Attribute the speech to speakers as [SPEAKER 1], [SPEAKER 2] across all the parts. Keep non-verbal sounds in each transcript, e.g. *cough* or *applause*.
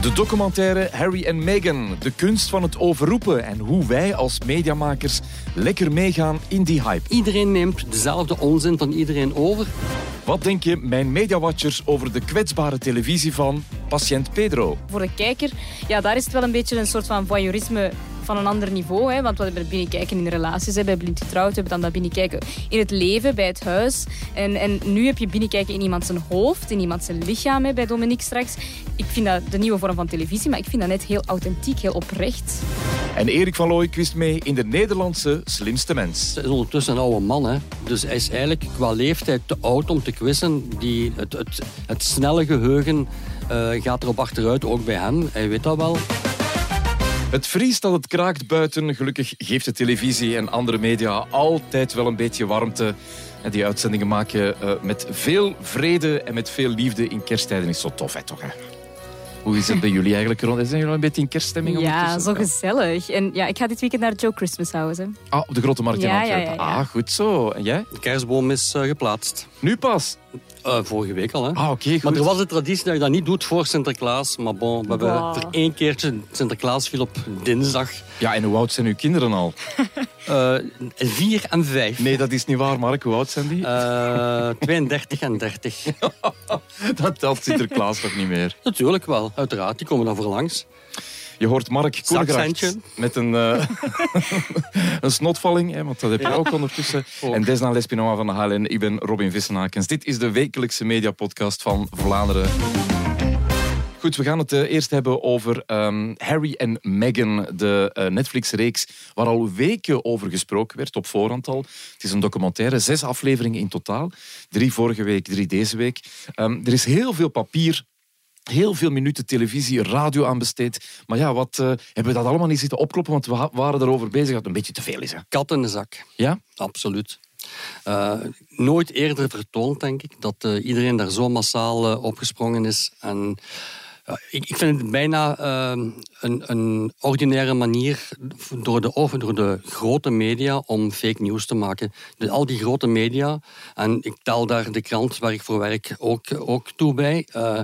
[SPEAKER 1] De documentaire Harry en Meghan, de kunst van het overroepen en hoe wij als mediamakers lekker meegaan in die hype.
[SPEAKER 2] Iedereen neemt dezelfde onzin van iedereen over.
[SPEAKER 1] Wat denk je, mijn mediawatchers, over de kwetsbare televisie van patiënt Pedro?
[SPEAKER 3] Voor de kijker, ja, daar is het wel een beetje een soort van voyeurisme van een ander niveau. Hè? Want we hebben binnenkijken in relaties, hè, bij blind getrouwd, we hebben dan dat binnenkijken in het leven, bij het huis. En, en nu heb je binnenkijken in iemand zijn hoofd, in iemand zijn lichaam, hè, bij Dominique straks. Ik vind dat de nieuwe vorm van televisie, maar ik vind dat net heel authentiek, heel oprecht.
[SPEAKER 1] En Erik van Looy kwist mee in de Nederlandse slimste mens.
[SPEAKER 2] Hij is ondertussen een oude man, hè. dus hij is eigenlijk qua leeftijd te oud om te quizzen. Die, het, het, het snelle geheugen uh, gaat erop achteruit, ook bij hem. Hij weet dat wel.
[SPEAKER 1] Het vriest dat het kraakt buiten. Gelukkig geeft de televisie en andere media altijd wel een beetje warmte. En die uitzendingen maken uh, met veel vrede en met veel liefde in kersttijden is zo tof, hè, toch? Hè? Hoe is het bij jullie eigenlijk rond? Zijn jullie een beetje in kerststemming?
[SPEAKER 3] Ja, zo gezellig. En ja, ik ga dit weekend naar Joe Christmas House.
[SPEAKER 1] Ah, op de Grote Markt in
[SPEAKER 3] Ja,
[SPEAKER 1] Antwerpen.
[SPEAKER 3] ja, ja, ja.
[SPEAKER 1] Ah, goed zo. En jij?
[SPEAKER 2] De kerstboom is uh, geplaatst.
[SPEAKER 1] Nu pas?
[SPEAKER 2] Uh, vorige week al, hè.
[SPEAKER 1] Ah, oké.
[SPEAKER 2] Maar er was de traditie dat je dat niet doet voor Sinterklaas. Maar bon, we hebben
[SPEAKER 3] Wow.
[SPEAKER 2] er één keertje... Sinterklaas viel op dinsdag.
[SPEAKER 1] Ja, en hoe oud zijn uw kinderen al?
[SPEAKER 2] Uh, *laughs* vier en vijf.
[SPEAKER 1] Nee, dat is niet waar, Mark. Hoe oud zijn die?
[SPEAKER 2] Uh, 32 en 30. *laughs*
[SPEAKER 1] dat telt Sinterklaas toch niet meer?
[SPEAKER 2] Natuurlijk wel, uiteraard. Die komen dan voor langs.
[SPEAKER 1] Je hoort Mark Koergracht met een, uh, *laughs* een snotvalling, hè, want dat heb je ook ondertussen.
[SPEAKER 2] Ook.
[SPEAKER 1] En Desna Lespinoa van de HLN, ik ben Robin Vissenakens. Dit is de wekelijkse mediapodcast van Vlaanderen. Goed, we gaan het eh, eerst hebben over ehm, Harry en Meghan, de eh, Netflix-reeks waar al weken over gesproken werd, op voorhand al. Het is een documentaire, zes afleveringen in totaal. Drie vorige week, drie deze week. Ehm, er is heel veel papier heel veel minuten televisie, radio aan besteed. Maar ja, wat, eh, hebben we dat allemaal niet zitten opkloppen? Want we waren erover bezig dat het een beetje te veel is. Hè?
[SPEAKER 2] Kat in de zak.
[SPEAKER 1] Ja?
[SPEAKER 2] Absoluut. Uh, nooit eerder vertoond, denk ik, dat uh, iedereen daar zo massaal opgesprongen is. En ik, ik, vind het bijna uh, een, een, ordinaire manier door de, door de grote media om fake news te maken. Al die grote media, en ik tel daar de krant waar ik voor werk ook, ook toe bij, uh,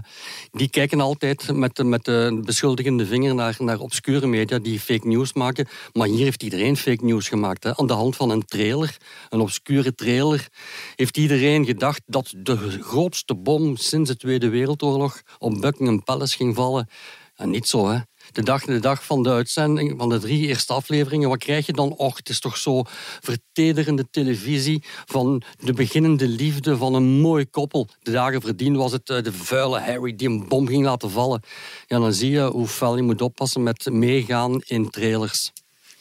[SPEAKER 2] die kijken altijd met, met de beschuldigende vinger naar, naar obscure media die fake news maken. Maar hier heeft iedereen fake news gemaakt. Hè. Aan de hand van een trailer, een obscure trailer, heeft iedereen gedacht dat de grootste bom sinds de Tweede Wereldoorlog op Buckingham Palace ging vallen. En niet zo, hè. De dag, de dag van de uitzending, van de drie eerste afleveringen, wat krijg je dan? Och, het is toch zo vertederende televisie van de beginnende liefde van een mooi koppel. De dagen verdien was het uh, de vuile Harry die een bom ging laten vallen. Ja, dan zie je hoe fel je moet oppassen met meegaan in trailers.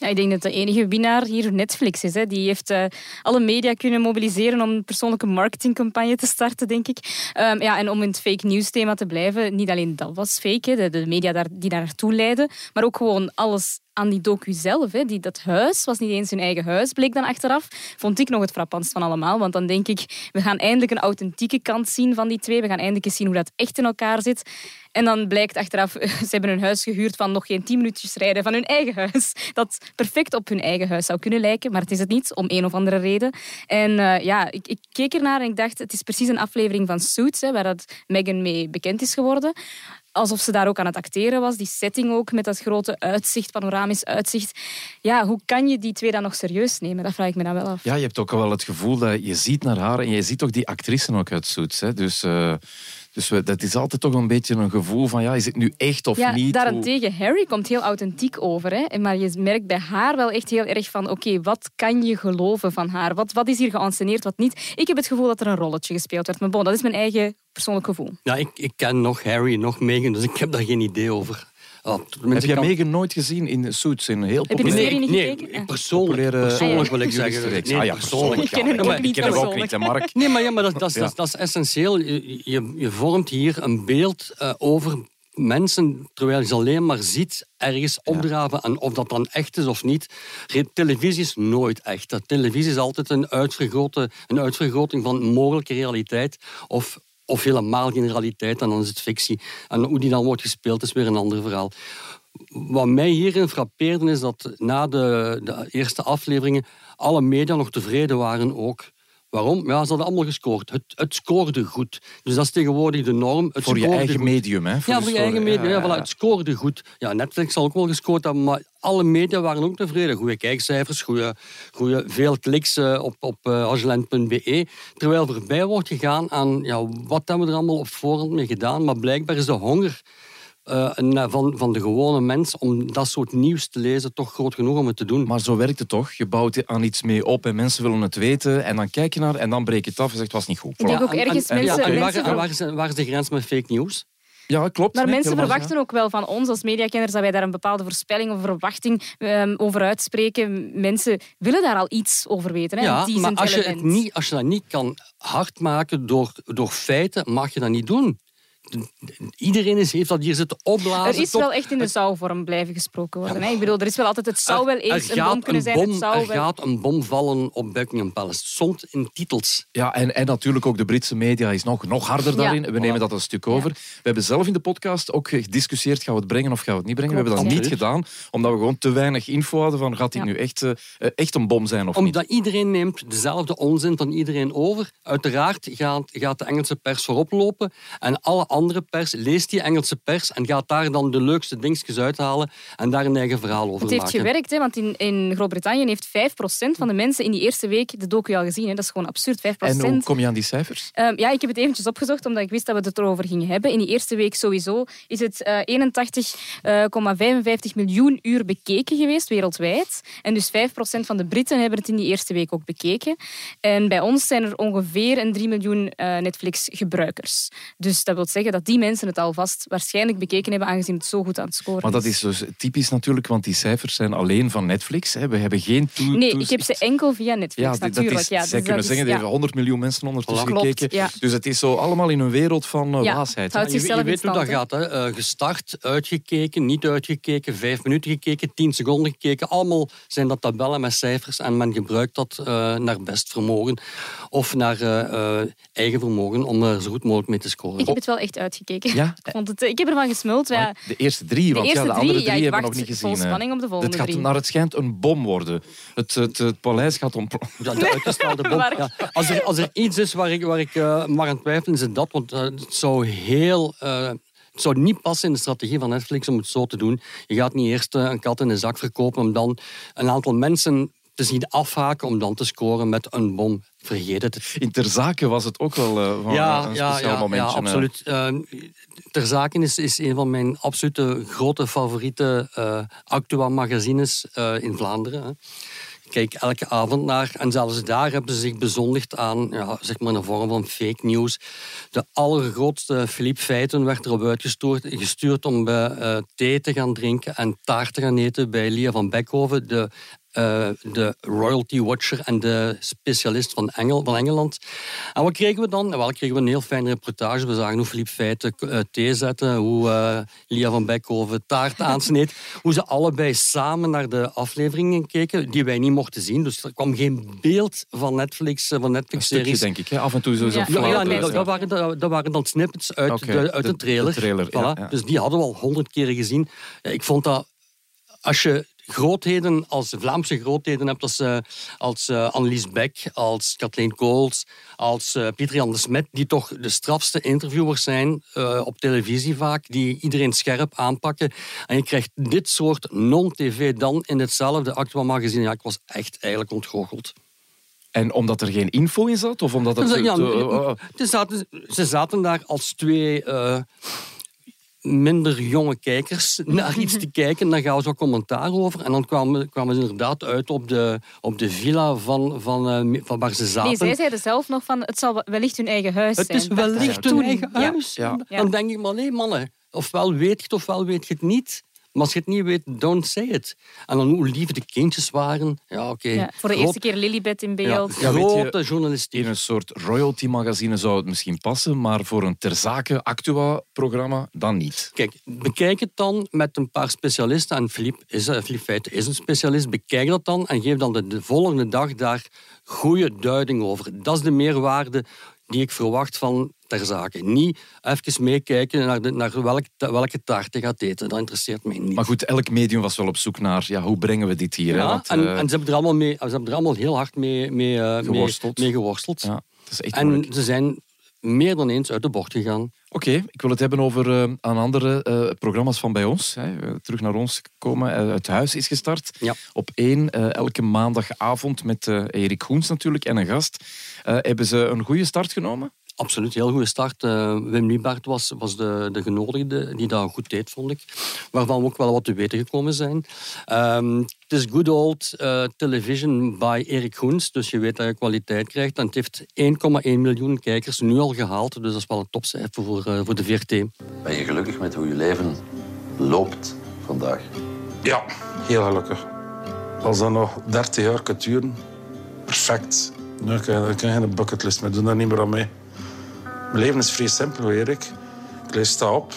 [SPEAKER 3] Ik denk dat de enige winnaar hier Netflix is. Hè. Die heeft uh, alle media kunnen mobiliseren om een persoonlijke marketingcampagne te starten, denk ik. Um, ja, en om in het fake news thema te blijven, niet alleen dat was fake, de, media daar, die daar naartoe leiden, maar ook gewoon alles aan die docu zelf. Hè. Die, dat huis was niet eens hun eigen huis, bleek dan achteraf. Vond ik nog het frappantst van allemaal. Want dan denk ik, we gaan eindelijk een authentieke kant zien van die twee. We gaan eindelijk eens zien hoe dat echt in elkaar zit. En dan blijkt achteraf, *laughs* ze hebben een huis gehuurd van nog geen tien minuutjes rijden van hun eigen huis. Dat perfect op hun eigen huis zou kunnen lijken, maar het is het niet, om een of andere reden. En uh, ja, ik, ik, keek ernaar en ik dacht, het is precies een aflevering van Suits, hè, waar dat Meghan mee bekend is geworden alsof ze daar ook aan het acteren was. Die setting ook, met dat grote uitzicht, panoramisch uitzicht. Ja, hoe kan je die twee dan nog serieus nemen? Dat vraag ik me dan wel af.
[SPEAKER 1] Ja, je hebt ook wel het gevoel dat je ziet naar haar en je ziet ook die actrice ook uit Suits. Hè? Dus... Uh... Dus we, dat is altijd toch een beetje een gevoel van, ja, is het nu echt of
[SPEAKER 3] ja,
[SPEAKER 1] niet?
[SPEAKER 3] Daarentegen, Harry komt heel authentiek over. Hè? Maar je merkt bij haar wel echt heel erg van, oké, okay, wat kan je geloven van haar? Wat, wat is hier geanceneerd, wat niet? Ik heb het gevoel dat er een rolletje gespeeld werd. Maar bon, dat is mijn eigen persoonlijk gevoel.
[SPEAKER 2] Ja, ik, ik ken nog Harry, nog Meghan, dus ik heb daar geen idee over.
[SPEAKER 1] Oh, heb jij kan... Meghan nooit gezien in Suits? In heel
[SPEAKER 3] heb je de serie niet
[SPEAKER 2] nee,
[SPEAKER 3] gekeken?
[SPEAKER 2] Nee, persoonlijk,
[SPEAKER 1] Populaire,
[SPEAKER 2] persoonlijk wil ik zeggen.
[SPEAKER 1] Nee, ah, ja, persoonlijk.
[SPEAKER 3] Ik ken hem ook niet
[SPEAKER 1] ik ken hem ook
[SPEAKER 3] persoonlijk.
[SPEAKER 1] niet, hè, Mark.
[SPEAKER 2] Nee, maar, ja, maar dat, dat, ja. dat, dat is essentieel. Je, je, je, vormt hier een beeld uh, over mensen, terwijl je ze alleen maar ziet ergens opdraven. En of dat dan echt is of niet. Televisie is nooit echt. Televisie is altijd een, uitvergrote, een uitvergroting van mogelijke realiteit. Of of helemaal geen realiteit, en dan is het fictie. En hoe die dan wordt gespeeld, is weer een ander verhaal. Wat mij hierin frappeerde, is dat na de, de eerste afleveringen alle media nog tevreden waren ook. Waarom? Ja, ze hadden allemaal gescoord. Het, het scoorde goed. Dus dat is tegenwoordig de norm. Het
[SPEAKER 1] voor je eigen
[SPEAKER 2] goed.
[SPEAKER 1] medium, hè?
[SPEAKER 2] Ja, voor je eigen media. Ja, voilà, het scoorde goed. Ja, Netflix zal ook wel gescoord hebben, maar alle media waren ook tevreden. Goede kijkcijfers, goede, goede, veel kliks eh, op, op uh, ageland.be. Terwijl voorbij wordt gegaan aan ja, wat hebben we er allemaal op voorhand mee gedaan. Maar blijkbaar is de honger uh, van, van de gewone mens om dat soort nieuws te lezen toch groot genoeg om het te doen.
[SPEAKER 1] Maar zo werkt het toch? Je bouwt aan iets mee op en mensen willen het weten en dan kijk je naar en dan breek je het af en zegt het was niet goed.
[SPEAKER 3] Ik denk ook ergens
[SPEAKER 2] en, en,
[SPEAKER 3] mensen...
[SPEAKER 2] Ja, en waar,
[SPEAKER 3] mensen
[SPEAKER 2] en waar, is, waar is de grens met fake news?
[SPEAKER 1] Ja, klopt.
[SPEAKER 3] Maar
[SPEAKER 1] nee,
[SPEAKER 3] mensen verwachten ook wel van ons als mediakenners dat wij daar een bepaalde voorspelling of verwachting um, over uitspreken. Mensen willen daar al iets over weten. Hè?
[SPEAKER 2] Ja, maar als je, het niet, als je dat niet kan hard maken door, door feiten, mag je dat niet doen. Iedereen is, heeft dat hier zitten opblazen.
[SPEAKER 3] Er is
[SPEAKER 2] tot...
[SPEAKER 3] wel echt in de zouvorm blijven gesproken worden. Ja, hè? Ik bedoel, er is wel altijd, het zou wel eens
[SPEAKER 2] een
[SPEAKER 3] bom kunnen zijn.
[SPEAKER 2] Bom,
[SPEAKER 3] het zou
[SPEAKER 2] er
[SPEAKER 3] wel...
[SPEAKER 2] gaat een bom vallen op Buckingham Palace. Het stond in titels.
[SPEAKER 1] Ja, en, en natuurlijk ook de Britse media is nog, nog harder daarin.
[SPEAKER 3] Ja.
[SPEAKER 1] We nemen dat een stuk over. Ja. We hebben zelf in de podcast ook gediscussieerd, gaan we het brengen of gaan we het niet brengen?
[SPEAKER 3] Klopt,
[SPEAKER 1] we hebben dat niet gedaan, omdat we gewoon te weinig info hadden van gaat dit
[SPEAKER 3] Ja.
[SPEAKER 1] nu echt, uh, echt een bom zijn of
[SPEAKER 2] Omdat
[SPEAKER 1] niet?
[SPEAKER 2] iedereen neemt dezelfde onzin van iedereen over. Uiteraard gaat, gaat de Engelse pers voorop lopen en alle andere pers leest die Engelse pers en gaat daar dan de leukste dingetjes uithalen en daar een eigen verhaal over
[SPEAKER 3] Het heeft
[SPEAKER 2] maken.
[SPEAKER 3] gewerkt, hè, want in, in Groot-Brittannië heeft 5% van de mensen in die eerste week de docu al gezien. Hè. Dat is gewoon absurd, 5%.
[SPEAKER 1] En hoe kom je aan die cijfers?
[SPEAKER 3] Um, ja, ik heb het eventjes opgezocht, omdat ik wist dat we het erover gingen hebben. In die eerste week sowieso is het uh, 81,55 miljoen uur bekeken geweest, wereldwijd. En dus 5% van de Britten hebben het in die eerste week ook bekeken. En bij ons zijn er ongeveer een 3 miljoen uh, Netflix-gebruikers. Dus dat wil zeggen dat die mensen het alvast waarschijnlijk bekeken hebben, aangezien het zo goed aan het scoren
[SPEAKER 1] Maar dat is dus typisch natuurlijk, want die cijfers zijn alleen van Netflix. Hè. We hebben geen toe
[SPEAKER 3] Nee, ik heb ze enkel via Netflix,
[SPEAKER 1] ja,
[SPEAKER 3] natuurlijk.
[SPEAKER 1] Dat is,
[SPEAKER 3] ja,
[SPEAKER 1] zij
[SPEAKER 3] dus
[SPEAKER 1] kunnen
[SPEAKER 3] dat
[SPEAKER 1] zeggen,
[SPEAKER 3] is,
[SPEAKER 1] er hebben 100 miljoen mensen ondertussen
[SPEAKER 3] Klopt,
[SPEAKER 1] gekeken.
[SPEAKER 3] ja.
[SPEAKER 1] Dus het is zo allemaal in een wereld van uh,
[SPEAKER 3] Ja,
[SPEAKER 1] waasheid.
[SPEAKER 3] het houdt
[SPEAKER 2] Je, weet hoe dat gaat. Hè? Uh, gestart, uitgekeken, niet uitgekeken, vijf minuten gekeken, tien seconden gekeken. Allemaal zijn dat tabellen met cijfers en men gebruikt dat uh, naar best vermogen of naar uh, eigen vermogen om er zo goed mogelijk mee te scoren.
[SPEAKER 3] Ik heb het wel echt uitgekeken.
[SPEAKER 1] Ja? *laughs*
[SPEAKER 3] Ik, vond het, ik heb ervan gesmuld. Ja.
[SPEAKER 1] De eerste drie, want
[SPEAKER 3] de, eerste
[SPEAKER 1] ja, de andere
[SPEAKER 3] drie,
[SPEAKER 1] drie
[SPEAKER 3] ja,
[SPEAKER 1] hebben we nog niet gezien.
[SPEAKER 3] vol spanning op de volgende
[SPEAKER 1] het gaat
[SPEAKER 3] drie.
[SPEAKER 1] naar het schijnt een bom worden. Het, het, het paleis gaat om...
[SPEAKER 2] Ja, de uitgestelde bom. *laughs* Ja. Als, er, als er iets is waar ik, waar ik uh, maar aan twijfel, is het dat. Want uh, het zou heel... Uh, het zou niet passen in de strategie van Netflix om het zo te doen. Je gaat niet eerst een kat in de zak verkopen om dan een aantal mensen te zien afhaken om dan te scoren met een bom. Vergeet het.
[SPEAKER 1] In ter zake was het ook wel uh, van
[SPEAKER 2] ja,
[SPEAKER 1] een
[SPEAKER 2] ja,
[SPEAKER 1] speciaal
[SPEAKER 2] ja,
[SPEAKER 1] momentje.
[SPEAKER 2] Ja, absoluut. Uh, ter zake is, is een van mijn absolute grote favoriete uh, Actua-magazines in Vlaanderen. Hè. Ik kijk elke avond naar. En zelfs daar hebben ze zich bezondigd aan ja, zeg maar een vorm van fake news. De allergrootste Philippe Feiten werd erop uitgestuurd gestuurd om bij, thee te gaan drinken en taart te gaan eten bij Lia van Beckhoven, de uh, de royalty watcher en de specialist van, Engel, van Engeland. En wat kregen we dan? Wel, kregen we een heel fijne reportage. We zagen hoe Philippe Feiten uh, thee zette, hoe uh, Lia van Beckhoven taart aansneed, *laughs* hoe ze allebei samen naar de afleveringen keken, die wij niet mochten zien. Dus er kwam geen beeld van Netflix, van Netflix-series.
[SPEAKER 1] Denk ik. Hè? Af en toe zo
[SPEAKER 3] Ja.
[SPEAKER 2] Ja, ja, nee, dat, dat, waren, dat, dat waren dan snippets uit, de, uit de,
[SPEAKER 1] de-
[SPEAKER 2] trailer.
[SPEAKER 1] de trailer, ja,
[SPEAKER 2] Voilà.
[SPEAKER 1] ja.
[SPEAKER 2] Dus die hadden we al honderd keren gezien. Ja, ik vond dat... Als je grootheden als Vlaamse grootheden hebt, als, eh, als eh, Annelies Beck, als Kathleen Kools, als eh, Pieter Jan de Smet, die toch de strafste interviewers zijn op televisie vaak, die iedereen scherp aanpakken. En je krijgt dit soort non-tv dan in hetzelfde Actua-magazine. Ja, ik was echt eigenlijk ontgoocheld.
[SPEAKER 1] En omdat er geen info in zat? Of omdat het...
[SPEAKER 2] Ja,
[SPEAKER 1] te- te-
[SPEAKER 2] nee,
[SPEAKER 1] uh,
[SPEAKER 2] ze, zaten, ze zaten daar als twee minder jonge kijkers *laughs* naar iets *laughs* te kijken. Dan gaan ze wat commentaar over. En dan kwamen, kwamen ze inderdaad uit op de, op de villa van, van, eh, van waar ze zaten.
[SPEAKER 3] Nee, zij zeiden zelf nog van het zal wellicht hun eigen huis
[SPEAKER 2] het
[SPEAKER 3] zijn.
[SPEAKER 2] is
[SPEAKER 3] dacht zij.
[SPEAKER 2] wellicht hun eigen
[SPEAKER 3] ja.
[SPEAKER 2] huis.
[SPEAKER 1] Ja.
[SPEAKER 3] Ja.
[SPEAKER 2] Dan denk ik, maar nee mannen, ofwel weet je het ofwel weet je het niet. Maar als je het niet weet, don't say it. En dan hoe lief de kindjes waren. Ja, oké.
[SPEAKER 3] Ja, voor de
[SPEAKER 2] Groot-
[SPEAKER 3] eerste keer Lilibet in beeld.
[SPEAKER 1] Ja, weet je,
[SPEAKER 2] grote journalistiek.
[SPEAKER 1] in een soort royalty-magazine zou het misschien passen, maar voor een ter zake Actua-programma dan niet.
[SPEAKER 2] Kijk, bekijk het dan met een paar specialisten. En Philippe, is, eh, Feiten is een specialist. Bekijk dat dan en geef dan de, de volgende dag daar goede duiding over. Dat is de meerwaarde die ik verwacht van ter zake. Niet even meekijken naar, de, naar welke, welke taart je gaat eten. Dat interesseert mij niet.
[SPEAKER 1] Maar goed, elk medium was wel op zoek naar ja, hoe brengen we dit hier.
[SPEAKER 2] Ja,
[SPEAKER 1] Want,
[SPEAKER 2] en,
[SPEAKER 1] eh,
[SPEAKER 2] en ze, hebben er allemaal mee, ze hebben er allemaal heel hard mee, mee, eh, mee-
[SPEAKER 1] Geworsteld.
[SPEAKER 2] mee geworsteld.
[SPEAKER 1] ja, dat is echt
[SPEAKER 2] En
[SPEAKER 1] moeilijk.
[SPEAKER 2] ze zijn meer dan eens uit de bocht gegaan.
[SPEAKER 1] Oké, ik wil het hebben over eh, een andere eh, programma's van bij ons. Hè. Eh, Terug naar ons komen. Eh, het Huis is gestart.
[SPEAKER 2] Ja.
[SPEAKER 1] Op één, elke maandagavond met Erik Goens natuurlijk en een gast. Hebben ze een goede start genomen?
[SPEAKER 2] Absoluut, heel goede start. Eh, Wim Liebert was, was de, de genodigde die dat goed deed, vond ik. Waarvan we ook wel wat te weten gekomen zijn. Ehm, het is good old eh, television by Erik Goens, dus je weet dat je kwaliteit krijgt. En het heeft 1,1 miljoen kijkers nu al gehaald, dus dat is wel een topcijfer voor, eh, voor de VRT.
[SPEAKER 4] Ben je gelukkig met hoe je leven loopt vandaag?
[SPEAKER 5] Ja, heel gelukkig. Als dat nog 30 jaar kan duren, perfect. Dan kan, dan kan je geen bucketlist meer doen, daar niet meer aan mee. Mijn leven is vrij simpel, Erik. Ik lees sta op,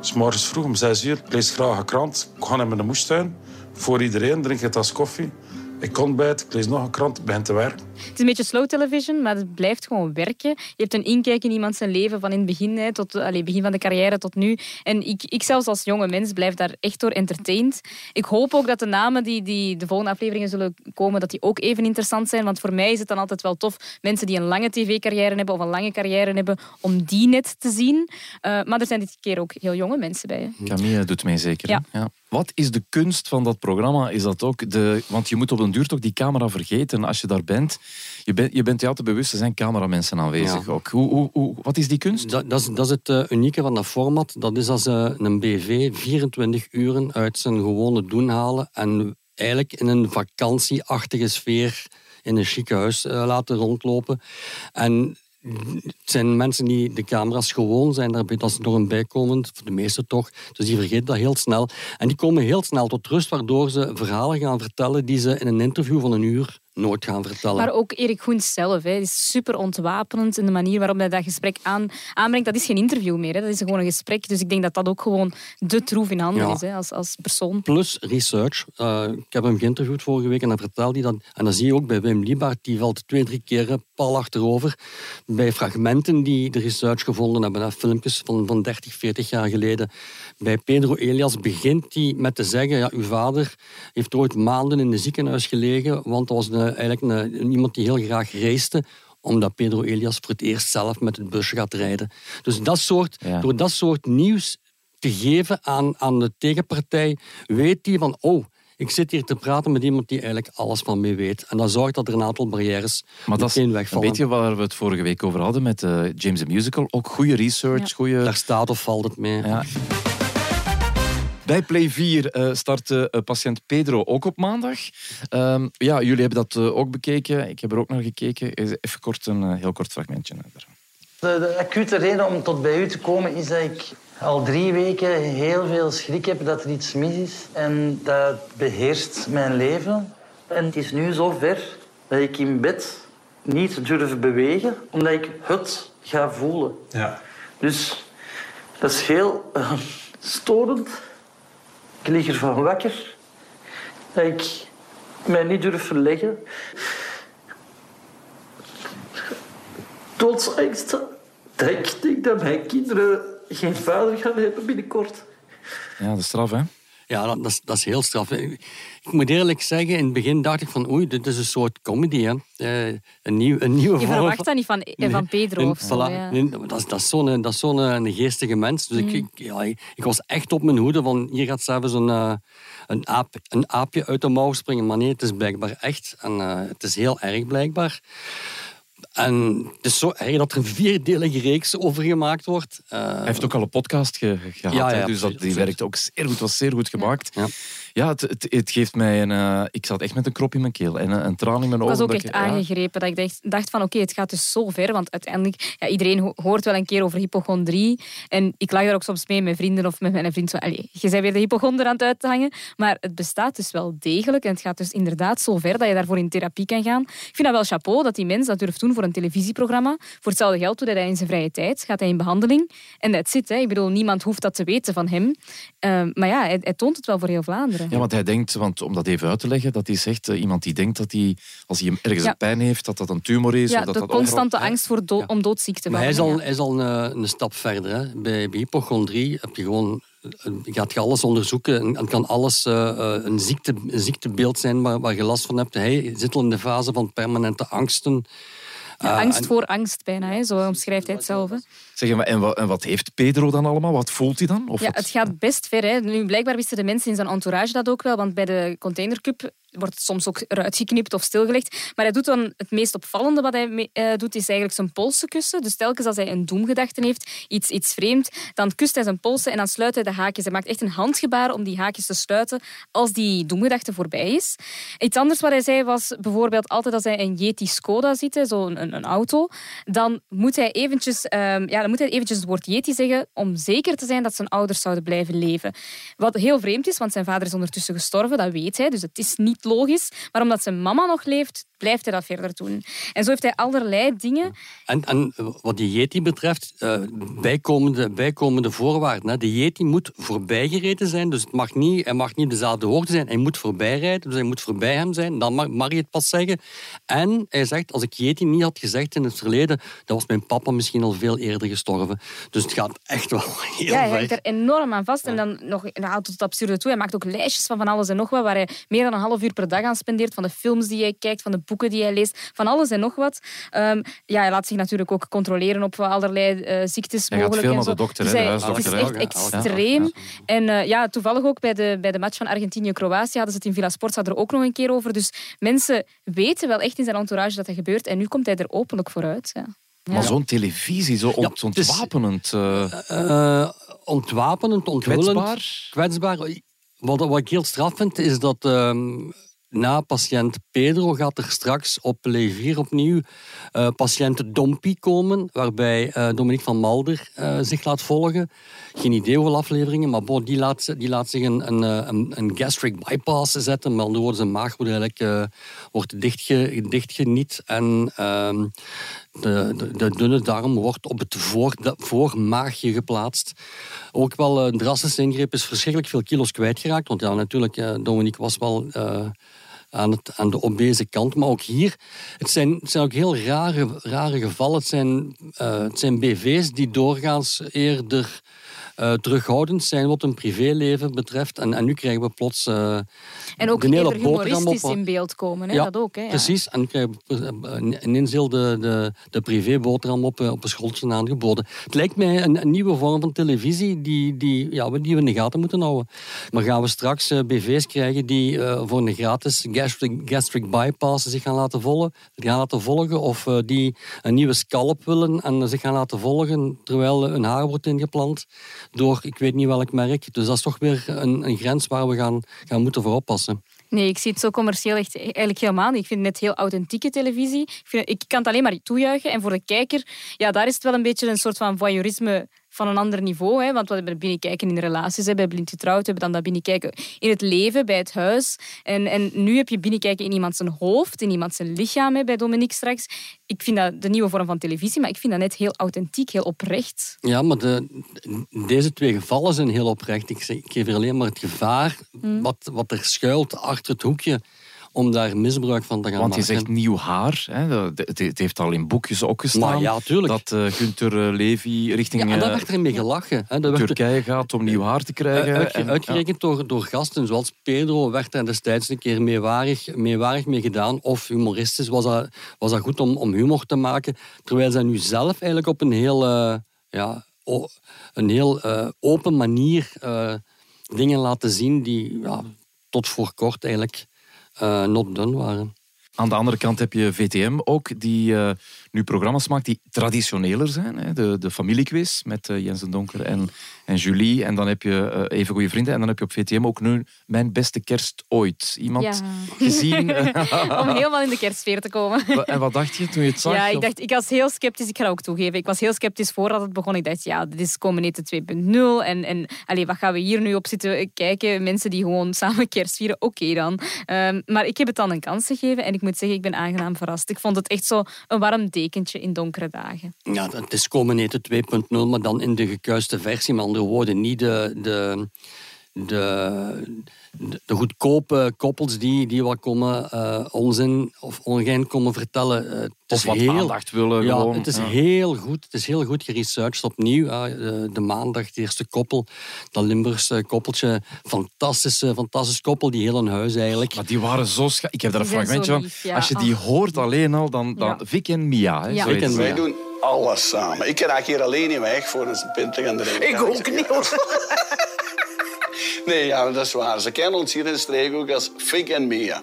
[SPEAKER 5] s morgens vroeg om 6 uur, ik lees graag een krant. Ik ga in mijn moestuin, voor iedereen, drink een tas koffie. Ik ontbijt, ik lees nog een krant, ik begin te werken.
[SPEAKER 3] Het is een beetje slow television, maar het blijft gewoon werken. Je hebt een inkijk in iemand zijn leven van in het begin, hè, tot allez, begin van de carrière tot nu. En ik, ik zelfs als jonge mens blijf daar echt door entertained. Ik hoop ook dat de namen die, die de volgende afleveringen zullen komen, dat die ook even interessant zijn. Want voor mij is het dan altijd wel tof, mensen die een lange tv-carrière hebben of een lange carrière hebben, om die net te zien. Eh, maar er zijn dit keer ook heel jonge mensen bij. hè.
[SPEAKER 1] Camille doet mee zeker.
[SPEAKER 3] Ja.
[SPEAKER 1] hè? Wat is de kunst van dat programma? Is dat ook de, want je moet op een duur toch die camera vergeten als je daar bent. Je, bent je bent je altijd bewust, er zijn cameramensen aanwezig
[SPEAKER 2] Ja.
[SPEAKER 1] ook. Hoe, hoe, hoe, wat is die kunst?
[SPEAKER 2] Dat, dat, is, dat is het eh, unieke van dat format. Dat is als eh, een BV 24 uren uit zijn gewone doen halen en eigenlijk in een vakantieachtige sfeer in een chique huis eh, laten rondlopen. En het zijn mensen die de camera's gewoon zijn, daar dat is nog een bijkomend, voor de meesten toch. Dus die vergeten dat heel snel. En die komen heel snel tot rust, waardoor ze verhalen gaan vertellen die ze in een interview van een uur nooit gaan vertellen.
[SPEAKER 3] Maar ook Erik Goens zelf. Hè. Is super ontwapenend in de manier waarop hij dat gesprek aan, aanbrengt. Dat is geen interview meer, hè. dat is gewoon een gesprek. Dus ik denk dat dat ook gewoon de troef in handen
[SPEAKER 2] Ja.
[SPEAKER 3] is hè, als, als persoon.
[SPEAKER 2] Plus research. Eh, ik heb hem geïnterviewd vorige week en dan vertelde hij dat. En dan zie je ook bij Wim Liebart, die valt twee, drie keer eh, pal achterover. Bij fragmenten die de research gevonden hebben, hè, filmpjes van, van 30, 40 jaar geleden. Bij Pedro Elias begint hij met te zeggen: ja, uw vader heeft ooit maanden in het ziekenhuis gelegen, want dat was een, eigenlijk een, iemand die heel graag reisde omdat Pedro Elias voor het eerst zelf met het busje gaat rijden. Dus dat soort,
[SPEAKER 1] Ja.
[SPEAKER 2] door dat soort nieuws te geven aan, aan de tegenpartij, weet die van, oh, ik zit hier te praten met iemand die eigenlijk alles van mij weet. En dat zorgt dat er een aantal barrières
[SPEAKER 1] Maar dat is
[SPEAKER 2] meteen
[SPEAKER 1] een
[SPEAKER 2] wegvallen.
[SPEAKER 1] beetje waar we het vorige week over hadden met eh, James the Musical. Ook goede research,
[SPEAKER 3] Ja.
[SPEAKER 1] goede...
[SPEAKER 2] Daar staat of valt het mee.
[SPEAKER 1] Ja. Bij Play 4 eh start eh, patiënt Pedro ook op maandag. Ehm, ja, jullie hebben dat eh, ook bekeken. Ik heb er ook naar gekeken. Even kort een eh, heel kort fragmentje. eh, daar.
[SPEAKER 6] De, de acute reden om tot bij u te komen is dat ik al drie weken heel veel schrik heb dat er iets mis is. En dat beheerst mijn leven. En het is nu zo ver dat ik in bed niet durf bewegen, omdat ik het ga voelen.
[SPEAKER 5] Ja.
[SPEAKER 6] Dus dat is heel eh, storend. Ik lig ervan wakker. Dat ik mij niet durf verleggen. Doodsangst. Dat ik dat mijn kinderen geen vader gaan hebben binnenkort.
[SPEAKER 1] Ja, is straf, hè?
[SPEAKER 2] Ja, dat, dat, is, dat is heel straf. Ik moet eerlijk zeggen, in het begin dacht ik van oei, dit is een soort comedy. Hè. Eh, een, nieuw, een nieuwe
[SPEAKER 3] Je verwacht dat niet van, eh, van Pedro of zo.
[SPEAKER 2] voilà.
[SPEAKER 3] ja.
[SPEAKER 2] Nee, dat, is, dat is zo'n eh, geestige mens. Dus ik, ik, ja, ik, ik was echt op mijn hoede van hier gaat zelfs een, eh, een, aap, een aapje uit de mouw springen. Maar nee, het is blijkbaar echt. En het is heel erg blijkbaar. En het is zo erg dat er een vierdelige reeks over gemaakt wordt.
[SPEAKER 1] Hij heeft ook al een podcast ge- gehad,
[SPEAKER 2] Ja,
[SPEAKER 1] hè,
[SPEAKER 2] ja,
[SPEAKER 1] dus dat, die
[SPEAKER 2] absoluut.
[SPEAKER 1] werkt ook zeer goed, was zeer goed gemaakt.
[SPEAKER 2] Ja.
[SPEAKER 1] Ja, het, het, het geeft mij een... eh, ik zat echt met een krop in mijn keel en een, een traan in mijn
[SPEAKER 3] Ik
[SPEAKER 1] ogen.
[SPEAKER 3] was ook echt
[SPEAKER 1] ik- ja.
[SPEAKER 3] aangegrepen. Dat ik dacht, dacht van, oké, het gaat dus zo ver. Want uiteindelijk, ja, iedereen ho- hoort wel een keer over hypochondrie. En ik lag daar ook soms mee met vrienden of met mijn vriend. Zo, allee, je bent weer de hypochonder aan het uithangen. Maar het bestaat dus wel degelijk. En het gaat dus inderdaad zo ver dat je daarvoor in therapie kan gaan. Ik vind dat wel chapeau dat die mens dat durft doen voor een televisieprogramma. Voor hetzelfde geld doet hij dat in zijn vrije tijd. Gaat hij in behandeling. En dat zit. Ik bedoel, niemand hoeft dat te weten van hem. Ehm, maar ja, hij, hij, toont het wel voor heel Vlaanderen.
[SPEAKER 1] Ja, want hij denkt, want om dat even uit te leggen, dat hij zegt, uh, iemand die denkt dat hij, als hij ergens pijn heeft, dat dat een tumor is.
[SPEAKER 3] Ja,
[SPEAKER 1] of dat
[SPEAKER 3] de
[SPEAKER 1] dat
[SPEAKER 3] constante
[SPEAKER 1] overal...
[SPEAKER 3] angst voor do om doodziek te
[SPEAKER 2] Maar hij is al,
[SPEAKER 3] ja.
[SPEAKER 2] hij is al een, een stap verder. Hè. Bij, bij hypochondrie heb je gewoon je gaat je alles onderzoeken en het kan alles uh, een, ziekte, een ziektebeeld zijn waar, waar je last van hebt. Hij zit al in de fase van permanente angsten.
[SPEAKER 3] Ja,
[SPEAKER 2] Uh,
[SPEAKER 3] angst
[SPEAKER 2] en-
[SPEAKER 3] voor angst bijna, hè. zo omschrijft hij het zelf. hè.
[SPEAKER 1] Zeg, en, wat, en wat heeft Pedro dan allemaal? Wat voelt hij dan? Of
[SPEAKER 3] Ja,
[SPEAKER 1] wat-
[SPEAKER 3] het gaat best ver. Hè. Nu, blijkbaar wisten de mensen in zijn entourage dat ook wel, want bij de containercup wordt het soms ook eruit geknipt of stilgelegd. Maar hij doet dan het meest opvallende wat hij eh, doet, is eigenlijk zijn polsen kussen. Dus telkens als hij een doemgedachte heeft, iets, iets vreemd, dan kust hij zijn polsen en dan sluit hij de haakjes. Hij maakt echt een handgebaar om die haakjes te sluiten als die doemgedachte voorbij is. Iets anders wat hij zei was bijvoorbeeld altijd als hij een Yeti Skoda ziet, hè, zo'n een, een auto, dan moet hij eventjes, ehm, ja, dan moet hij eventjes het woord Yeti zeggen om zeker te zijn dat zijn ouders zouden blijven leven. Wat heel vreemd is, want zijn vader is ondertussen gestorven, dat weet hij, dus het is niet logisch. Maar omdat zijn mama nog leeft, blijft hij dat verder doen. En zo heeft hij allerlei dingen.
[SPEAKER 2] En, en wat die Yeti betreft, eh, bijkomende, bijkomende voorwaarden. Hè. De Yeti moet voorbijgereden zijn, dus het mag niet, hij mag niet dezelfde hoogte zijn. Hij moet voorbijrijden, dus hij moet voorbij hem zijn. Dan mag, mag het pas zeggen. En hij zegt, als ik Yeti niet had gezegd in het verleden, dan was mijn papa misschien al veel eerder gestorven. Dus het gaat echt wel *laughs* heel
[SPEAKER 3] Ja, hij hangt er enorm aan vast. En dan nog nou, tot het absurde toe. Hij maakt ook lijstjes van van alles en nog wat, waar hij meer dan een half uur per dag aan spendeert. Van de films die hij kijkt, van de boeken die hij leest, van alles en nog wat. Ehm, ja, hij laat zich natuurlijk ook controleren op allerlei eh, ziektes
[SPEAKER 1] Hij gaat
[SPEAKER 3] mogelijk.
[SPEAKER 1] veel
[SPEAKER 3] en
[SPEAKER 1] naar
[SPEAKER 3] zo.
[SPEAKER 1] de dokter,
[SPEAKER 3] Dus
[SPEAKER 1] de
[SPEAKER 3] hij-
[SPEAKER 1] huisdokter,
[SPEAKER 3] Het is echt
[SPEAKER 2] Ja,
[SPEAKER 3] extreem.
[SPEAKER 2] ja.
[SPEAKER 3] En eh, ja, toevallig ook bij de, bij de match van Argentinië-Kroatië hadden ze het in Villa Sports er ook nog een keer over. Dus mensen weten wel echt in zijn entourage dat dat gebeurt. En nu komt hij er openlijk vooruit. Ja.
[SPEAKER 1] Maar zo'n televisie, zo ont- ontwapenend. Eh,
[SPEAKER 2] ontwapenend, onthullend.
[SPEAKER 1] Kwetsbaar?
[SPEAKER 2] Kwetsbaar. Wat, wat ik heel straf vind, is dat ehm, na patiënt Pedro gaat er straks op Play 4 opnieuw eh patiënt Dompie komen, waarbij eh, Dominique van Malder zich laat volgen. Geen idee hoeveel afleveringen, maar bon, die, laat, die laat zich een, een, een, een gastric bypass zetten. Met andere woorden, zijn maag wordt eigenlijk wordt dichtge, dichtgeniet en ehm, de, de, dunne darm wordt op het voor, voormaagje geplaatst. Ook wel een drastische ingreep is verschrikkelijk veel kilo's kwijtgeraakt. Want ja, natuurlijk, eh, Dominique was wel eh, aan, het, aan de obese kant. Maar ook hier, het zijn, het zijn ook heel rare, rare gevallen. Het zijn, eh, het zijn BV's die doorgaans eerder eh, terughoudend zijn wat hun privéleven betreft. En, en nu krijgen we plots eh,
[SPEAKER 3] En ook
[SPEAKER 2] de hele
[SPEAKER 3] humoristisch
[SPEAKER 2] op-
[SPEAKER 3] in beeld komen. Hè?
[SPEAKER 2] Ja,
[SPEAKER 3] dat ook. Hè? Ja.
[SPEAKER 2] Precies, en ik krijg ineens heel de, de, de privéboterham op, eh, op een schooltje aangeboden. Het lijkt mij een, een nieuwe vorm van televisie die, die, ja, we- die we in de gaten moeten houden. Maar gaan we straks eh, BV's krijgen die eh, voor een gratis gastric, gastric bypass zich gaan laten, volgen, gaan laten volgen? Of eh, die een nieuwe scalp willen en zich gaan laten volgen terwijl hun haar wordt ingeplant door ik weet niet welk merk. Dus dat is toch weer een, een grens waar we gaan, gaan moeten voor oppassen.
[SPEAKER 3] Nee, ik zie het zo commercieel echt eigenlijk helemaal niet. Ik vind het net heel authentieke televisie. Ik, vind, ik kan het alleen maar toejuichen. En voor de kijker, ja, daar is het wel een beetje een soort van voyeurisme van een ander niveau. Hè? Want we hebben binnenkijken in relaties, hè, bij blind getrouwd, we hebben dan dat binnenkijken in het leven, bij het huis. En, en nu heb je binnenkijken in iemand zijn hoofd, in iemand zijn lichaam, hè, bij Dominique straks. Ik vind dat de nieuwe vorm van televisie, maar ik vind dat net heel authentiek, heel oprecht.
[SPEAKER 2] Ja, maar de, deze twee gevallen zijn heel oprecht. Ik, ik geef er alleen maar het gevaar wat, wat er schuilt achter het hoekje om daar misbruik van te gaan
[SPEAKER 1] Want je
[SPEAKER 2] maken.
[SPEAKER 1] zegt nieuw haar. Hè? Dat- Het heeft al in boekjes ook gestaan.
[SPEAKER 2] Maar ja, tuurlijk.
[SPEAKER 1] Dat eh Gunther eh, Levy richting
[SPEAKER 2] ja, en daar
[SPEAKER 1] eh,
[SPEAKER 2] werd er mee gelachen. Hè. Werd er-
[SPEAKER 1] Turkije gaat om nieuw haar te krijgen.
[SPEAKER 2] Uitge-
[SPEAKER 1] En-
[SPEAKER 2] uitgerekend door, door gasten zoals Pedro werd daar destijds een keer meewarig, meewarig mee gedaan. Of humoristisch was dat, was dat goed om, om humor te maken. Terwijl zij nu zelf eigenlijk op een heel, ja, een heel open manier dingen laten zien die ja, tot voor kort eigenlijk not done waren.
[SPEAKER 1] Aan de andere kant heb je VTM ook, die eh, nu programma's maakt die traditioneler zijn. Hè? De, de familiequiz met eh, Jens den Donker en, en Julie. En dan heb je eh, Even Goede Vrienden. En dan heb je op VTM ook nu Mijn Beste Kerst Ooit. Iemand
[SPEAKER 3] Ja. *laughs*
[SPEAKER 1] gezien? *laughs*
[SPEAKER 3] Om helemaal in de kerstsfeer te komen.
[SPEAKER 1] en wat dacht je toen je het zag?
[SPEAKER 3] Ja, ik, dacht, ik was heel sceptisch. Ik ga dat ook toegeven. Ik was heel sceptisch voordat het begon. Ik dacht, ja, dit is Comenete 2.0. En, en allee, wat gaan we hier nu op zitten kijken? Mensen die gewoon samen kerst vieren. Oké dan. Ehm, maar ik heb het dan een kans gegeven. En ik moet zeggen, ik ben aangenaam verrast. Ik vond het echt zo een warm dekentje in donkere dagen.
[SPEAKER 2] Ja, het is eten 2.0, maar dan in de gekuiste versie. Met andere woorden, niet de, de, de, de, de goedkope koppels die, die wat komen uh, onzin of ongein komen vertellen. Uh, het
[SPEAKER 1] of
[SPEAKER 2] is
[SPEAKER 1] wat
[SPEAKER 2] heel,
[SPEAKER 1] aandacht willen
[SPEAKER 2] ja,
[SPEAKER 1] gewoon.
[SPEAKER 2] Het is
[SPEAKER 1] Ja.
[SPEAKER 2] heel goed. Het is heel goed geresearched opnieuw. Uh, de, de maandag, het eerste koppel, dat Limburgse koppeltje. Fantastische, fantastisch koppel, die heel een huis eigenlijk.
[SPEAKER 1] Maar die waren zo scha- Ik heb daar een fragmentje van.
[SPEAKER 3] ja.
[SPEAKER 1] Als je die hoort alleen al, dan, dan
[SPEAKER 3] Ja.
[SPEAKER 1] Vic en Mia. Hè,
[SPEAKER 2] Vic en.
[SPEAKER 7] Wij doen alles samen. Ik raak hier alleen niet weg voor een pint te gaan drinken.
[SPEAKER 8] Ik ook niet. *laughs*
[SPEAKER 7] Nee, ja, dat is waar. Ze kennen ons hier in de streek ook als Fik en Mia.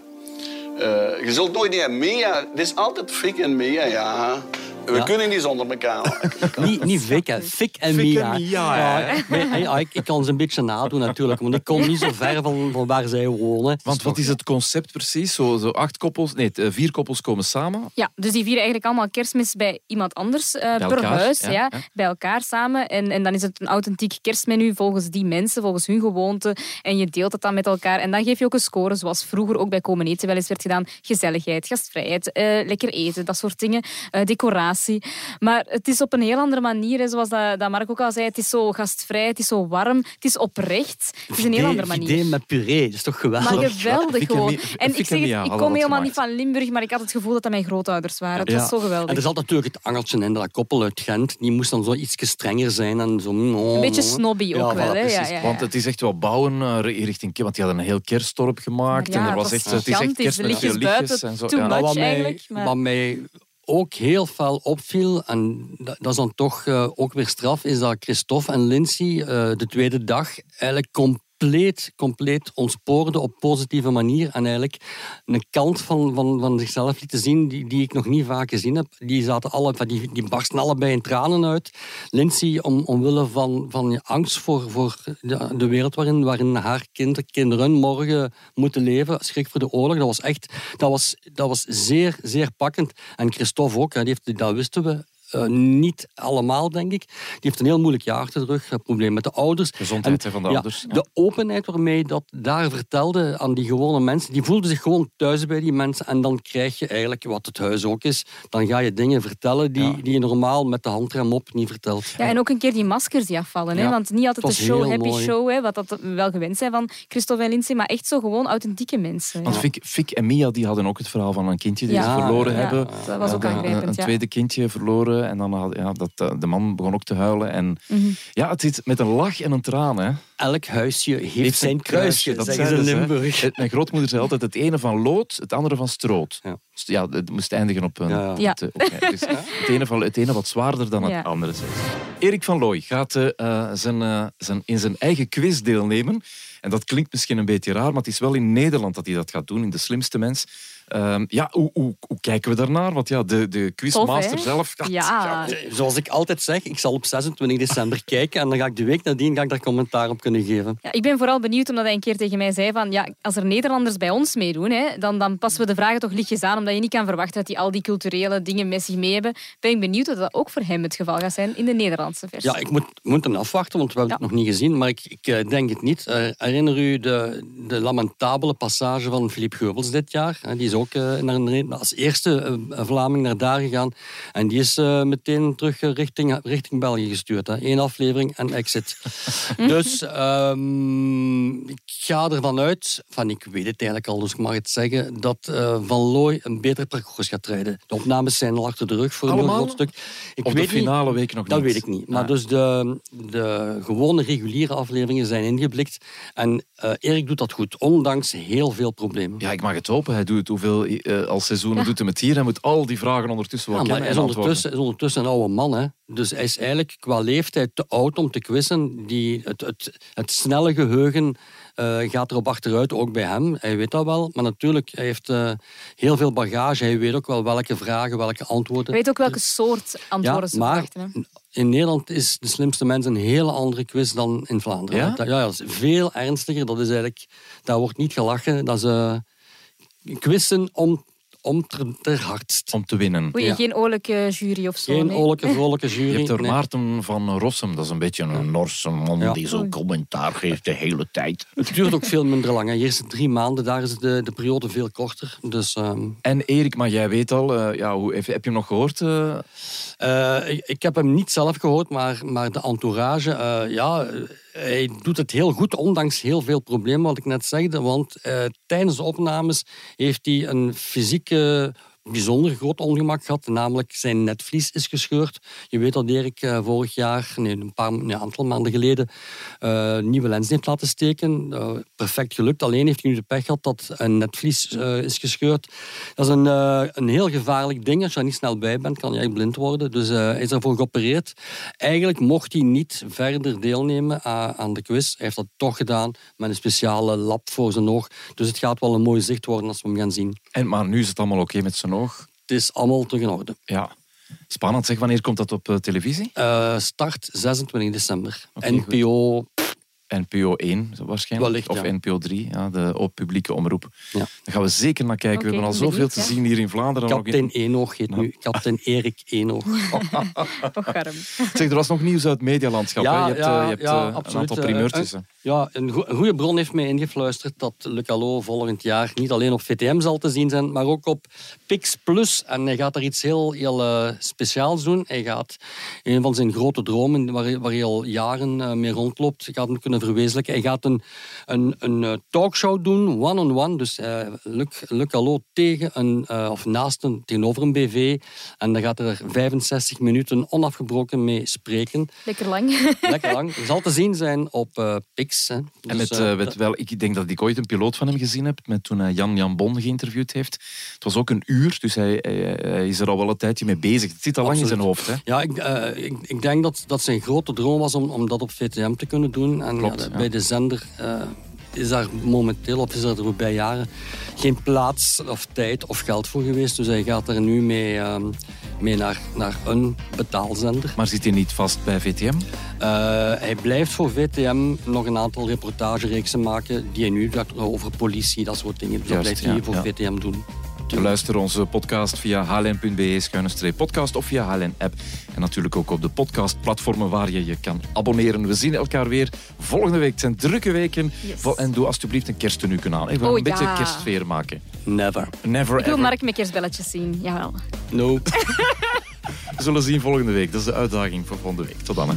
[SPEAKER 7] Eh, je zult nooit niet Mia. Het is altijd Fik en Mia, ja. We
[SPEAKER 2] Ja.
[SPEAKER 7] kunnen niet zonder elkaar. *laughs*
[SPEAKER 2] Niet, niet hè. Fik en
[SPEAKER 1] Fik en
[SPEAKER 2] Mia. Ja, maar, ja, ik, ik kan ze een beetje nadoen natuurlijk, want ik kom niet zo ver van, van waar zij wonen.
[SPEAKER 1] Want wat is het concept precies? Zo, zo acht koppels, nee, eh, vier koppels komen samen.
[SPEAKER 3] Ja, dus die vieren eigenlijk allemaal kerstmis bij iemand anders eh, per
[SPEAKER 1] elkaar,
[SPEAKER 3] huis.
[SPEAKER 1] ja,
[SPEAKER 3] Ja,
[SPEAKER 1] ja.
[SPEAKER 3] Bij elkaar samen. En, en dan is het een authentiek kerstmenu volgens die mensen, volgens hun gewoonten. En je deelt het dan met elkaar. En dan geef je ook een score, zoals vroeger ook bij Komen Eten wel eens werd gedaan. Gezelligheid, gastvrijheid, eh, lekker eten, dat soort dingen. Eh, decoratie. Maar het is op een heel andere manier, hè, zoals dat, dat Mark ook al zei. Het is zo gastvrij, het is zo warm, het is oprecht. Het is een heel andere manier.
[SPEAKER 2] Idee met puree, dat is toch geweldig?
[SPEAKER 3] Maar geweldig
[SPEAKER 1] en
[SPEAKER 3] gewoon. En ik,
[SPEAKER 1] en
[SPEAKER 3] zeg, het, ik kom helemaal niet van Limburg, maar ik had het gevoel dat dat mijn grootouders waren. Het
[SPEAKER 2] Ja.
[SPEAKER 3] was zo geweldig.
[SPEAKER 2] En er zat natuurlijk het angeltje in, dat koppel uit Gent. Die moest dan zo iets strenger zijn. En zo,
[SPEAKER 3] Een beetje snobby ook wel, hè? Ja,
[SPEAKER 2] precies.
[SPEAKER 3] ja, ja.
[SPEAKER 1] Want het is echt wel bouwen eh, richting... Want die hadden een heel kerstdorp gemaakt. En er
[SPEAKER 3] het
[SPEAKER 1] was
[SPEAKER 3] was
[SPEAKER 1] echt, het is echt
[SPEAKER 3] gigantisch.
[SPEAKER 1] kerst
[SPEAKER 3] De
[SPEAKER 1] met veel
[SPEAKER 3] lichtjes buiten,
[SPEAKER 1] en zo.
[SPEAKER 3] too
[SPEAKER 1] ja.
[SPEAKER 3] much.
[SPEAKER 2] wat, mij,
[SPEAKER 3] eigenlijk, maar-
[SPEAKER 2] wat mij ook heel fel opviel, en dat, is dan toch eh, ook weer straf, is dat Christophe en Lindsay eh, de tweede dag eigenlijk compleet, compleet ontspoorden op positieve manier. En eigenlijk een kant van, van, van zichzelf lieten zien die, die ik nog niet vaak gezien heb. Die, zaten alle, die, die barsten allebei in tranen uit. Lindsay om, omwille van, van angst voor, voor de, de wereld waarin, waarin haar kind, kinderen morgen moeten leven. Schrik voor de oorlog. Dat was echt dat was, dat was zeer, zeer pakkend. En Christophe ook, hè, die heeft, dat wisten we. Eh, niet allemaal, denk ik. Die heeft een heel moeilijk jaar te terug. Een probleem met de ouders.
[SPEAKER 1] Gezondheid, hè, van de
[SPEAKER 2] ja,
[SPEAKER 1] ouders. Ja.
[SPEAKER 2] De openheid waarmee dat daar vertelde aan die gewone mensen, die voelden zich gewoon thuis bij die mensen. En dan krijg je eigenlijk, wat het huis ook is, dan ga je dingen vertellen die,
[SPEAKER 1] Ja.
[SPEAKER 2] die je normaal met de handrem op niet vertelt.
[SPEAKER 3] Ja, en ook een keer die maskers die afvallen. Hè? Want niet altijd de show, happy
[SPEAKER 2] mooi.
[SPEAKER 3] show, hè? wat dat we wel gewend zijn van Christophe en Lindsay, maar echt zo gewoon authentieke mensen.
[SPEAKER 1] Want. Fik, Fik en Mia die hadden ook het verhaal van een kindje die
[SPEAKER 3] Ja,
[SPEAKER 1] ze verloren
[SPEAKER 3] ja,
[SPEAKER 1] hebben.
[SPEAKER 3] dat was ook aangrijpend,
[SPEAKER 1] Een, tweede kindje verloren. En dan had, ja, dat, eh, de man begon ook te huilen. En,
[SPEAKER 3] Mhm.
[SPEAKER 1] Ja, het zit met een lach en een traan. Hè.
[SPEAKER 2] Elk huisje heeft, zijn kruisje,
[SPEAKER 1] dat
[SPEAKER 2] zeggen ze in
[SPEAKER 1] hè.
[SPEAKER 2] Limburg.
[SPEAKER 1] Het- Mijn grootmoeder zei altijd het ene van lood, het andere van stroot.
[SPEAKER 2] Ja.
[SPEAKER 1] Dus ja, het moest eindigen op een...
[SPEAKER 2] Ja,
[SPEAKER 1] het, eh. Dus het, ene van, het ene wat zwaarder dan het
[SPEAKER 3] Ja.
[SPEAKER 1] andere. Erik van Looy gaat eh, eh, zijn, eh, zijn, in zijn eigen quiz deelnemen. En dat klinkt misschien een beetje raar, maar het is wel in Nederland dat hij dat gaat doen, in De Slimste Mens. Ehm, ja, hoe, hoe, hoe kijken we daarnaar? Want ja, de, de quizmaster
[SPEAKER 3] Tof,
[SPEAKER 1] zelf...
[SPEAKER 3] Ja.
[SPEAKER 2] Zoals ik altijd zeg, ik zal op 26 december *laughs* kijken en dan ga ik de week nadien ga ik daar commentaar op kunnen geven.
[SPEAKER 3] Ja, ik ben vooral benieuwd omdat hij een keer tegen mij zei van ja, als er Nederlanders bij ons meedoen, hè, dan, dan passen we de vragen toch lichtjes aan, omdat je niet kan verwachten dat die al die culturele dingen met zich mee hebben. Ben ik benieuwd of dat ook voor hem het geval gaat zijn in de Nederlandse versie.
[SPEAKER 2] Ja, ik moet, moet hem afwachten, want we hebben
[SPEAKER 3] Ja.
[SPEAKER 2] het nog niet gezien. Maar ik, ik eh, denk het niet. Eh, herinner u de, de lamentabele passage van Philippe Geubels dit jaar? Die is ook eh, naar een, als eerste eh, Vlaming naar daar gegaan. En die is eh, meteen terug richting, richting België gestuurd. Hè. Eén aflevering en exit. *laughs* dus ehm, ik ga ervan uit, van ik weet het eigenlijk al, dus ik mag het zeggen, dat Van Looy een beter parcours gaat rijden. De opnames zijn al achter de rug voor een
[SPEAKER 1] Allemaal?
[SPEAKER 2] groot stuk. Ik
[SPEAKER 1] de
[SPEAKER 2] weet niet-
[SPEAKER 1] finale week nog
[SPEAKER 2] dat
[SPEAKER 1] niet.
[SPEAKER 2] weet ik niet. Maar dus de, de gewone reguliere afleveringen zijn ingeblikt. En Erik doet dat goed, ondanks heel veel problemen.
[SPEAKER 1] Ja, ik mag het hopen. Hij doet het hoeveel eh, al seizoenen doet hem het hier. Hij moet al die vragen ondertussen wel
[SPEAKER 2] Ja,
[SPEAKER 1] kennen
[SPEAKER 2] hij is
[SPEAKER 1] en
[SPEAKER 2] ondertussen, is ondertussen een oude man. Hè. Dus hij is eigenlijk qua leeftijd te oud om te quizzen. Die, het, het, het snelle geheugen eh, gaat erop achteruit, ook bij hem. Hij weet dat wel. Maar natuurlijk, hij heeft eh, heel veel bagage. Hij weet ook wel welke vragen, welke antwoorden.
[SPEAKER 3] Je weet ook welke soort antwoorden ze
[SPEAKER 2] maar
[SPEAKER 3] verwachten. Hè.
[SPEAKER 2] in Nederland is de slimste mens een hele andere quiz dan in Vlaanderen.
[SPEAKER 1] Ja?
[SPEAKER 2] Dat, ja, dat is veel ernstiger. Dat is eigenlijk, daar wordt niet gelachen. Dat is quizzen om, om ter, ter hardst.
[SPEAKER 1] Om te winnen.
[SPEAKER 3] Oei,
[SPEAKER 2] Ja.
[SPEAKER 3] geen oorlijke jury of zo.
[SPEAKER 2] Geen
[SPEAKER 3] nee.
[SPEAKER 2] oorlijke, vrolijke *laughs*
[SPEAKER 1] Je
[SPEAKER 2] jury.
[SPEAKER 1] hebt er
[SPEAKER 2] nee.
[SPEAKER 1] Maarten van Rossum, dat is een beetje een Norse man
[SPEAKER 2] Ja.
[SPEAKER 1] die zo commentaar geeft de hele tijd.
[SPEAKER 2] Het duurt ook veel minder lang. Hè. Hier is het drie maanden, daar is de, de periode veel korter. Dus ehm,
[SPEAKER 1] En Erik, maar jij weet al, eh, ja, hoe, heb, heb je hem nog gehoord? eh?
[SPEAKER 2] Eh, ik, heb hem niet zelf gehoord, maar, maar de entourage, eh, ja, hij doet het heel goed, ondanks heel veel problemen, wat ik net zegde. Want eh, tijdens de opnames heeft hij een fysieke bijzonder groot ongemak gehad, namelijk zijn netvlies is gescheurd. Je weet dat Erik eh, vorig jaar, nee, een, paar, aantal maanden geleden, eh, nieuwe lens heeft laten steken. Eh, perfect gelukt, alleen heeft hij nu de pech gehad dat een netvlies is gescheurd. Dat is een, een heel gevaarlijk ding. Als je er niet snel bij bent, kan je echt blind worden. Dus hij is ervoor geopereerd. Eigenlijk mocht hij niet verder deelnemen aan, de quiz. Hij heeft dat toch gedaan met een speciale lap voor zijn oog. Dus het gaat wel een mooi zicht worden als we hem gaan zien.
[SPEAKER 1] En, maar nu is het allemaal oké met zijn oog.
[SPEAKER 2] Het is allemaal terug in orde.
[SPEAKER 1] Ja. Spannend. Zeg, wanneer komt dat op eh, televisie?
[SPEAKER 2] Eh, start 26 december. NPO.
[SPEAKER 1] NPO 1 zo waarschijnlijk.
[SPEAKER 2] Wellicht,
[SPEAKER 1] of
[SPEAKER 2] ja.
[SPEAKER 1] NPO 3, ja, de op publieke omroep.
[SPEAKER 2] Ja.
[SPEAKER 1] Daar gaan we zeker naar kijken. we hebben al zoveel
[SPEAKER 3] benieuwd,
[SPEAKER 1] te
[SPEAKER 3] ja.
[SPEAKER 1] zien hier in Vlaanderen. Nog
[SPEAKER 2] Kapitein
[SPEAKER 1] in-
[SPEAKER 2] Eenoog heet nu. Kapitein Erik Eenoog.
[SPEAKER 3] Och, *laughs* arm.
[SPEAKER 1] Zeg, er was nog nieuws uit het medialandschap. hè? Je hebt, eh, je hebt eh, een
[SPEAKER 2] absoluut.
[SPEAKER 1] aantal
[SPEAKER 2] Eh,
[SPEAKER 1] primeurtjes. hè.
[SPEAKER 2] Ja, een, goe- een goede bron heeft mij ingefluisterd dat Le Calo volgend jaar niet alleen op VTM zal te zien zijn, maar ook op Pix Plus. En hij gaat er iets heel, heel speciaals doen. Hij gaat een van zijn grote dromen, waar, hij- waar hij al jaren mee rondloopt, gaat hem kunnen verwezenlijken. Hij gaat een, een, een eh, talkshow doen, one-on-one. Dus eh Luc, Calo tegen een, eh, of naast een, tegenover een BV. En daar gaat hij er 65 minuten onafgebroken mee spreken.
[SPEAKER 3] Lekker lang.
[SPEAKER 2] Lekker lang. *laughs* Het zal te zien zijn op eh Pix. Hè.
[SPEAKER 1] En
[SPEAKER 2] Dus,
[SPEAKER 1] met, met wel, ik denk dat ik ooit een piloot van hem gezien heb, met toen hij Jan Jan Bon geïnterviewd heeft. Het was ook een uur, dus hij, hij, hij is er al wel een tijdje mee bezig. Het zit al lang in zijn hoofd. Hè?
[SPEAKER 2] Ja, ik, ik, ik denk dat, dat zijn grote droom was om, om dat op VTM te kunnen doen. En
[SPEAKER 1] Klopt,
[SPEAKER 2] ja,
[SPEAKER 1] ja.
[SPEAKER 2] bij de zender eh, is daar momenteel, of is er de voorbije jaren, geen plaats of tijd of geld voor geweest. Dus hij gaat er nu mee, ehm, mee naar, naar een betaalzender.
[SPEAKER 1] Maar zit hij niet vast bij VTM?
[SPEAKER 2] Eh, hij blijft voor VTM nog een aantal reportagereeksen maken die hij nu over politie, dat soort dingen. Dus dat blijft hij
[SPEAKER 1] ja,
[SPEAKER 2] voor. VTM doen.
[SPEAKER 1] Luister onze podcast via hln.be-podcast of via HLN-app. En natuurlijk ook op de podcastplatformen waar je je kan abonneren. We zien elkaar weer volgende week. Het zijn drukke weken.
[SPEAKER 3] Yes.
[SPEAKER 1] En doe alsjeblieft een kersttenue aan. Even
[SPEAKER 3] Oh,
[SPEAKER 1] een beetje
[SPEAKER 3] ja.
[SPEAKER 1] kerstsfeer maken.
[SPEAKER 2] Never.
[SPEAKER 1] Never
[SPEAKER 3] Ik wil
[SPEAKER 1] ever.
[SPEAKER 3] Mark met kerstbelletjes zien. Jawel.
[SPEAKER 2] No. *laughs*
[SPEAKER 1] We zullen zien volgende week. Dat is de uitdaging voor volgende week. Tot dan. Hè.